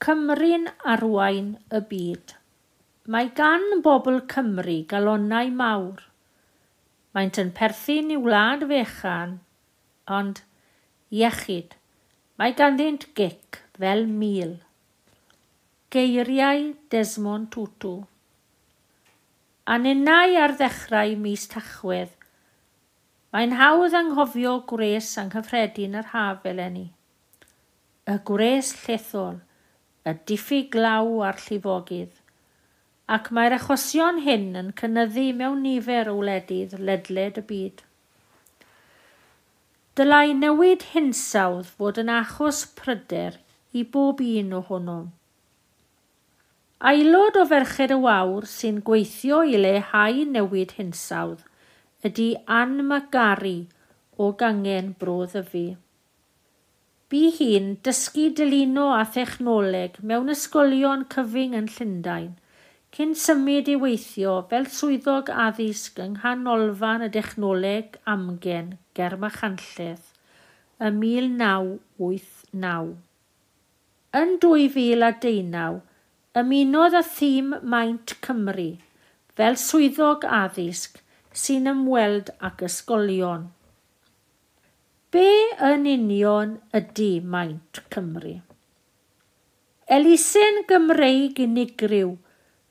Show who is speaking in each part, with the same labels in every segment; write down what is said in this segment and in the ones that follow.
Speaker 1: Cymru'n arwain y byd. Mae gan bobl Cymru galonau mawr. Maent yn perthyn i wlad fechan, ond iechyd, mae ganddynt gic fel mil. Geiriau Desmond Tutu. Anenau ar ddechrau mis tachwedd, Mae'n hawdd anghofio gwres anghyffredin yr haf eleni. Y gwres llethol – y diffu glaw a'r llifogydd, ac mae'r achosion hyn yn cynnyddu mewn nifer o wledydd ledled y byd. Dylai newid hinsawdd fod yn achos pryder i bob un ohonom. Aelod o Ferched y Wawr sy'n gweithio i leihau newid hinsawdd ydy Anne McGarry o gangen Bro Ddyfu. Bu hi'n dysgu diluno a thechnoleg mewn ysgolion cyfyng yn Llundain, cyn symud i weithio fel swyddog addysg yng nghanolfan y dechnoleg amgen Germachanlledd y 1989. Yn 2019, ymunodd y thîm Maint Cymru fel swyddog addysg sy'n ymweld ac ysgolion. Be yn union ydy maint Cymru? Elusen Gymreig unigryw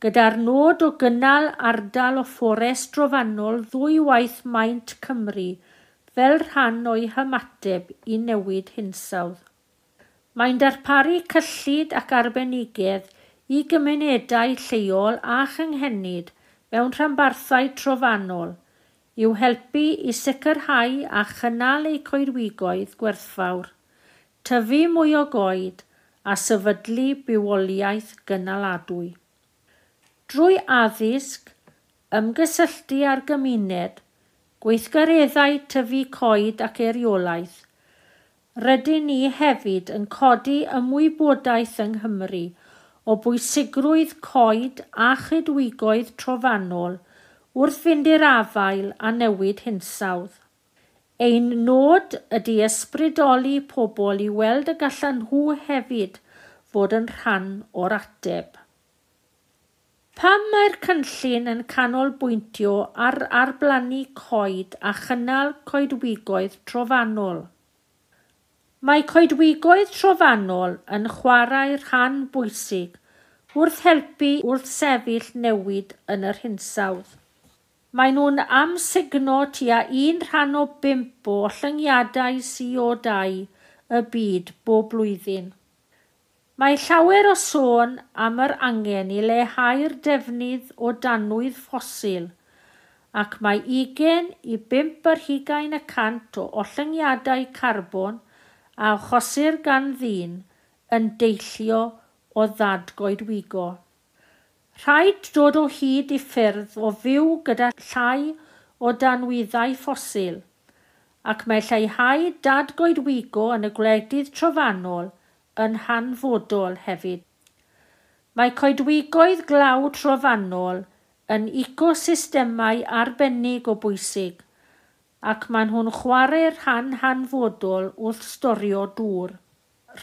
Speaker 1: gyda'r nod o gynnal ardal o fforest drofannol ddwy waith maint Cymru fel rhan o'i hymateb i newid hinsawdd. Mae'n darparu cyllid ac arbenigedd i gymunedau lleol a chynghenid mewn rhanbarthau trofannol – yw helpu i sicrhau a chynnal eu coedwigoedd gwerthfawr, tyfu mwy o goed a sefydlu bywoliaeth gynaladwy. Drwy addysg, ymgysylltu ar gymuned, gweithgareddau tyfu coed ac eriolaeth, rydyn ni hefyd yn codi ymwybodaeth yng Nghymru o bwysigrwydd coed a chydwigoedd trofannol – wrth fynd i'r afael a newid hinsawdd. Ein nod ydy ysbrydoli pobl i weld y gallan nhw hefyd fod yn rhan o'r ateb. Pam mae'r cynllun yn canolbwyntio ar arblannu coed a chynnal coedwigoedd trofannol? Mae coedwigoedd trofannol yn chwarae rhan bwysig wrth helpu wrth sefyll newid yn yr hinsawdd. Maen nhw'n amsugno tua un rhan o bimp o llyngiadau CO2 y byd bob blwyddyn. Mae llawer o sôn am yr angen i leihau'r defnydd o danwydd ffosil ac mae 20 i 5 yr hugain y cant o ollyngiadau carbon a achosir gan ddyn yn deillio o ddadgoedwigo. Rhaid dod o hyd i ffyrdd o fyw gyda llai o danwyddau ffosil, ac mae lleihau dadgoedwigo yn y gwledydd trofannol yn hanfodol hefyd. Mae coedwigoedd glaw trofannol yn ecosystemau arbennig o bwysig ac maen nhw'n chwarae rhan hanfodol wrth storio dŵr,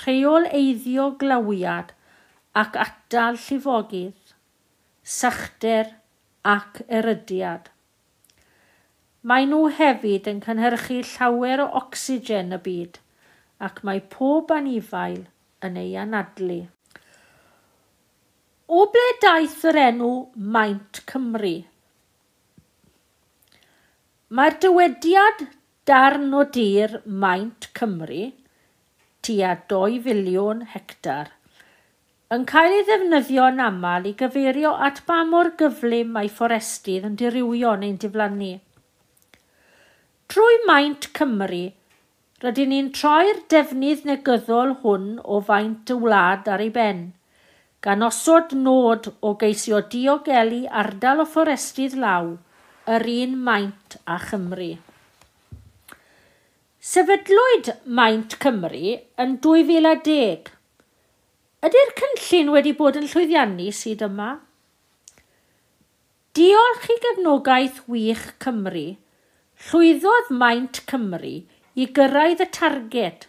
Speaker 1: rheol eiddio glawiad ac atal llifogydd sychder ac erydiad. Maen nhw hefyd yn cynhyrchu llawer o ocsigen y byd ac mae pob anifail yn ei anadlu. O ble daeth yr enw Maint Cymru? Mae'r dywediad darn o dir Maint Cymru tua 2 filiwn hectar yn cael ei ddefnyddio yn aml i gyfeirio at ba mor gyflym mae fforestydd yn dirywio neu'n diflannu. Trwy maint Cymru, rydyn ni'n troi'r defnydd negyddol hwn o faint y wlad ar ei ben, gan osod nod o geisio diogelu ardal o fforestydd law, yr un maint a Chymru. Sefydlwyd Maint Cymru yn 2010 Ydy'r cynllun wedi bod yn llwyddiannu sydd yma? Diolch i gefnogaeth wych Cymru, llwyddodd maint Cymru i gyrraedd y targed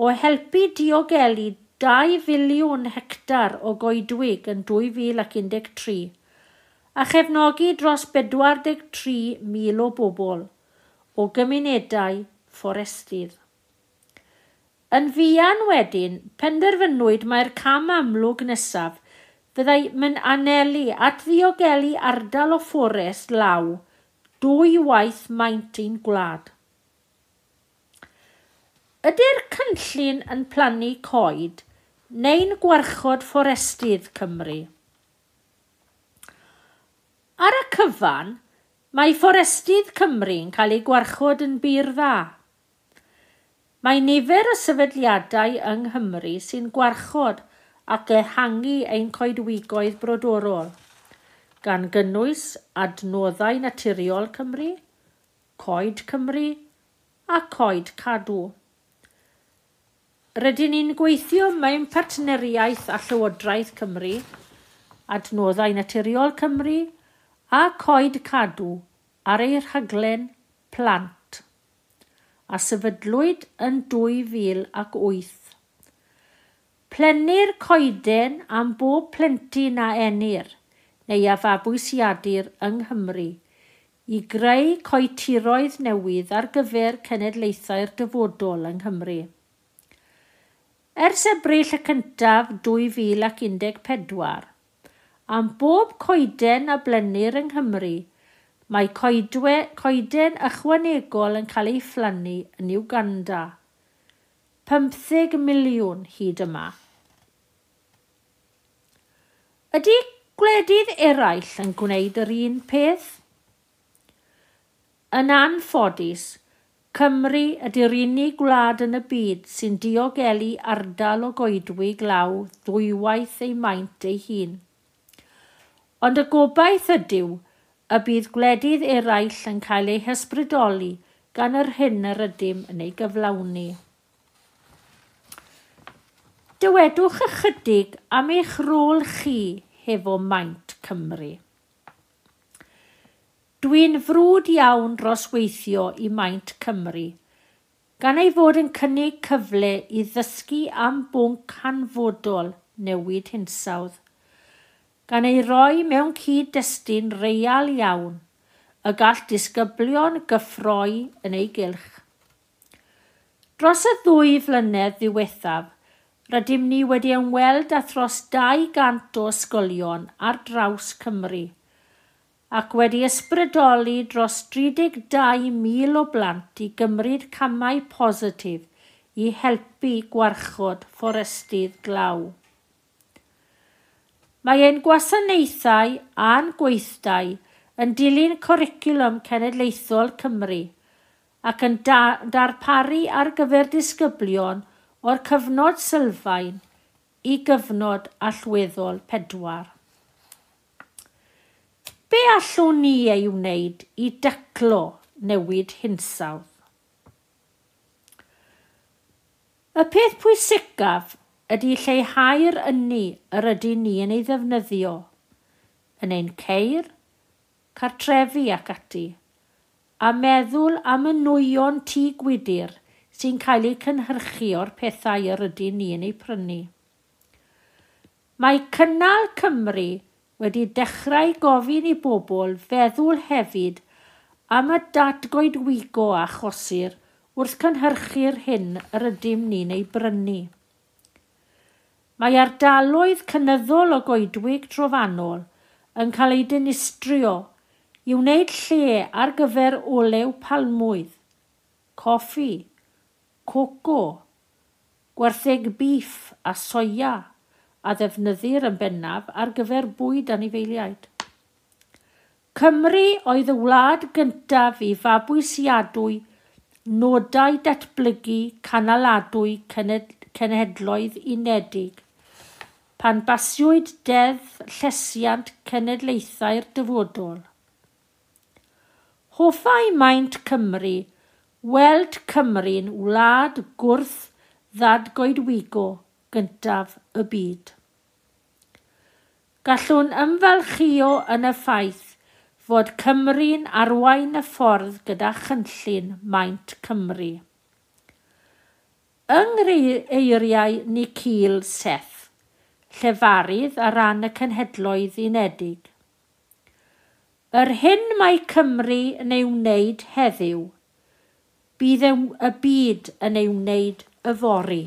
Speaker 1: o helpu diogelu 2 filiwn hectar o goedwig yn 2013 a chefnogi dros 43,000 o bobl o gymunedau fforestydd. Yn fuan wedyn, penderfynwyd mae'r cam amlwg nesaf fyddai mynd anelu at ddiogelu ardal o fforest law dwy waith maint un gwlad. Ydy'r cynllun yn plannu coed neu'n gwarchod fforestydd Cymru? Ar y cyfan, mae fforestydd Cymru'n cael ei gwarchod yn bir dda Mae nifer y sefydliadau yng Nghymru sy'n gwarchod ac ehangu ein coedwigoedd brodorol, gan gynnwys adnoddau naturiol Cymru, coed Cymru a coed cadw. Rydyn ni'n gweithio mewn partneriaeth a Llywodraeth Cymru, adnoddau naturiol Cymru a coed cadw ar ei rhaglen plant a sefydlwyd yn 2008. Plenir coeden am bob plentyn a enir neu a fabwysiadur yng Nghymru i greu coetiroedd newydd ar gyfer cenedlaethau'r dyfodol yng Nghymru. Ers ebryll y cyntaf 2014, am bob coeden a blenir yng Nghymru, Mae coedwe, coeden ychwanegol yn cael ei fflannu yn Uganda. 15 miliwn hyd yma. Ydy gwledydd eraill yn gwneud yr un peth? Yn anffodus, Cymru ydy'r unig gwlad yn y byd sy'n diogelu ardal o goedwi glaw ddwywaith ei maint ei hun. Ond y gobaith ydyw y bydd gwledydd eraill yn cael eu hysbrydoli gan yr hyn yr ydym yn ei gyflawni. Dywedwch ychydig am eich rôl chi hefo maint Cymru. Dwi'n frwd iawn dros weithio i maint Cymru, gan ei fod yn cynnig cyfle i ddysgu am bwnc hanfodol newid hinsawdd gan ei roi mewn cyd-destun real iawn y gall disgyblion gyffroi yn ei gylch. Dros y ddwy flynedd ddiwethaf, rydym ni wedi ymweld â thros 200 o ysgolion ar draws Cymru ac wedi ysbrydoli dros 32,000 o blant i gymryd camau positif i helpu gwarchod fforestydd glaw. Mae ein gwasanaethau a'n gweithdau yn dilyn cwricwlwm cenedlaethol Cymru ac yn da darparu ar gyfer disgyblion o'r cyfnod sylfaen i gyfnod allweddol pedwar. Be allwn ni ei wneud i dyclo newid hinsawdd? Y peth pwysicaf ydy lleihau'r ynni yr ydy ni yn ei ddefnyddio, yn ein ceir, cartrefi ac ati, a meddwl am y nwyo'n tŷ gwydir sy'n cael eu cynhyrchu o'r pethau yr ydy ni yn ei prynu. Mae cynnal Cymru wedi dechrau gofyn i bobl feddwl hefyd am y datgoedwigo a chosir wrth cynhyrchu'r hyn yr ydym ni'n ei brynu. Mae ardaloedd cynyddol o goedwig trofannol yn cael ei dinistrio i wneud lle ar gyfer olew palmwydd, coffi, coco, gwertheg beef a soia a ddefnyddir yn bennaf ar gyfer bwyd anifeiliaid. Cymru oedd y wlad gyntaf i fabwysiadwy nodau datblygu canaladwy cenedloedd unedig pan basiwyd deddf llesiant cenedlaethau'r dyfodol. Hoffai maint Cymru weld Cymru'n wlad gwrth ddadgoedwigo gyntaf y byd. Gallwn ymfalchio yn y ffaith fod Cymru'n arwain y ffordd gyda chynllun maint Cymru. Yng ni Nikhil Seth llefarydd ar ran y cenhedloedd unedig. Yr hyn mae Cymru yn ei wneud heddiw, bydd e y byd yn ei wneud y fori.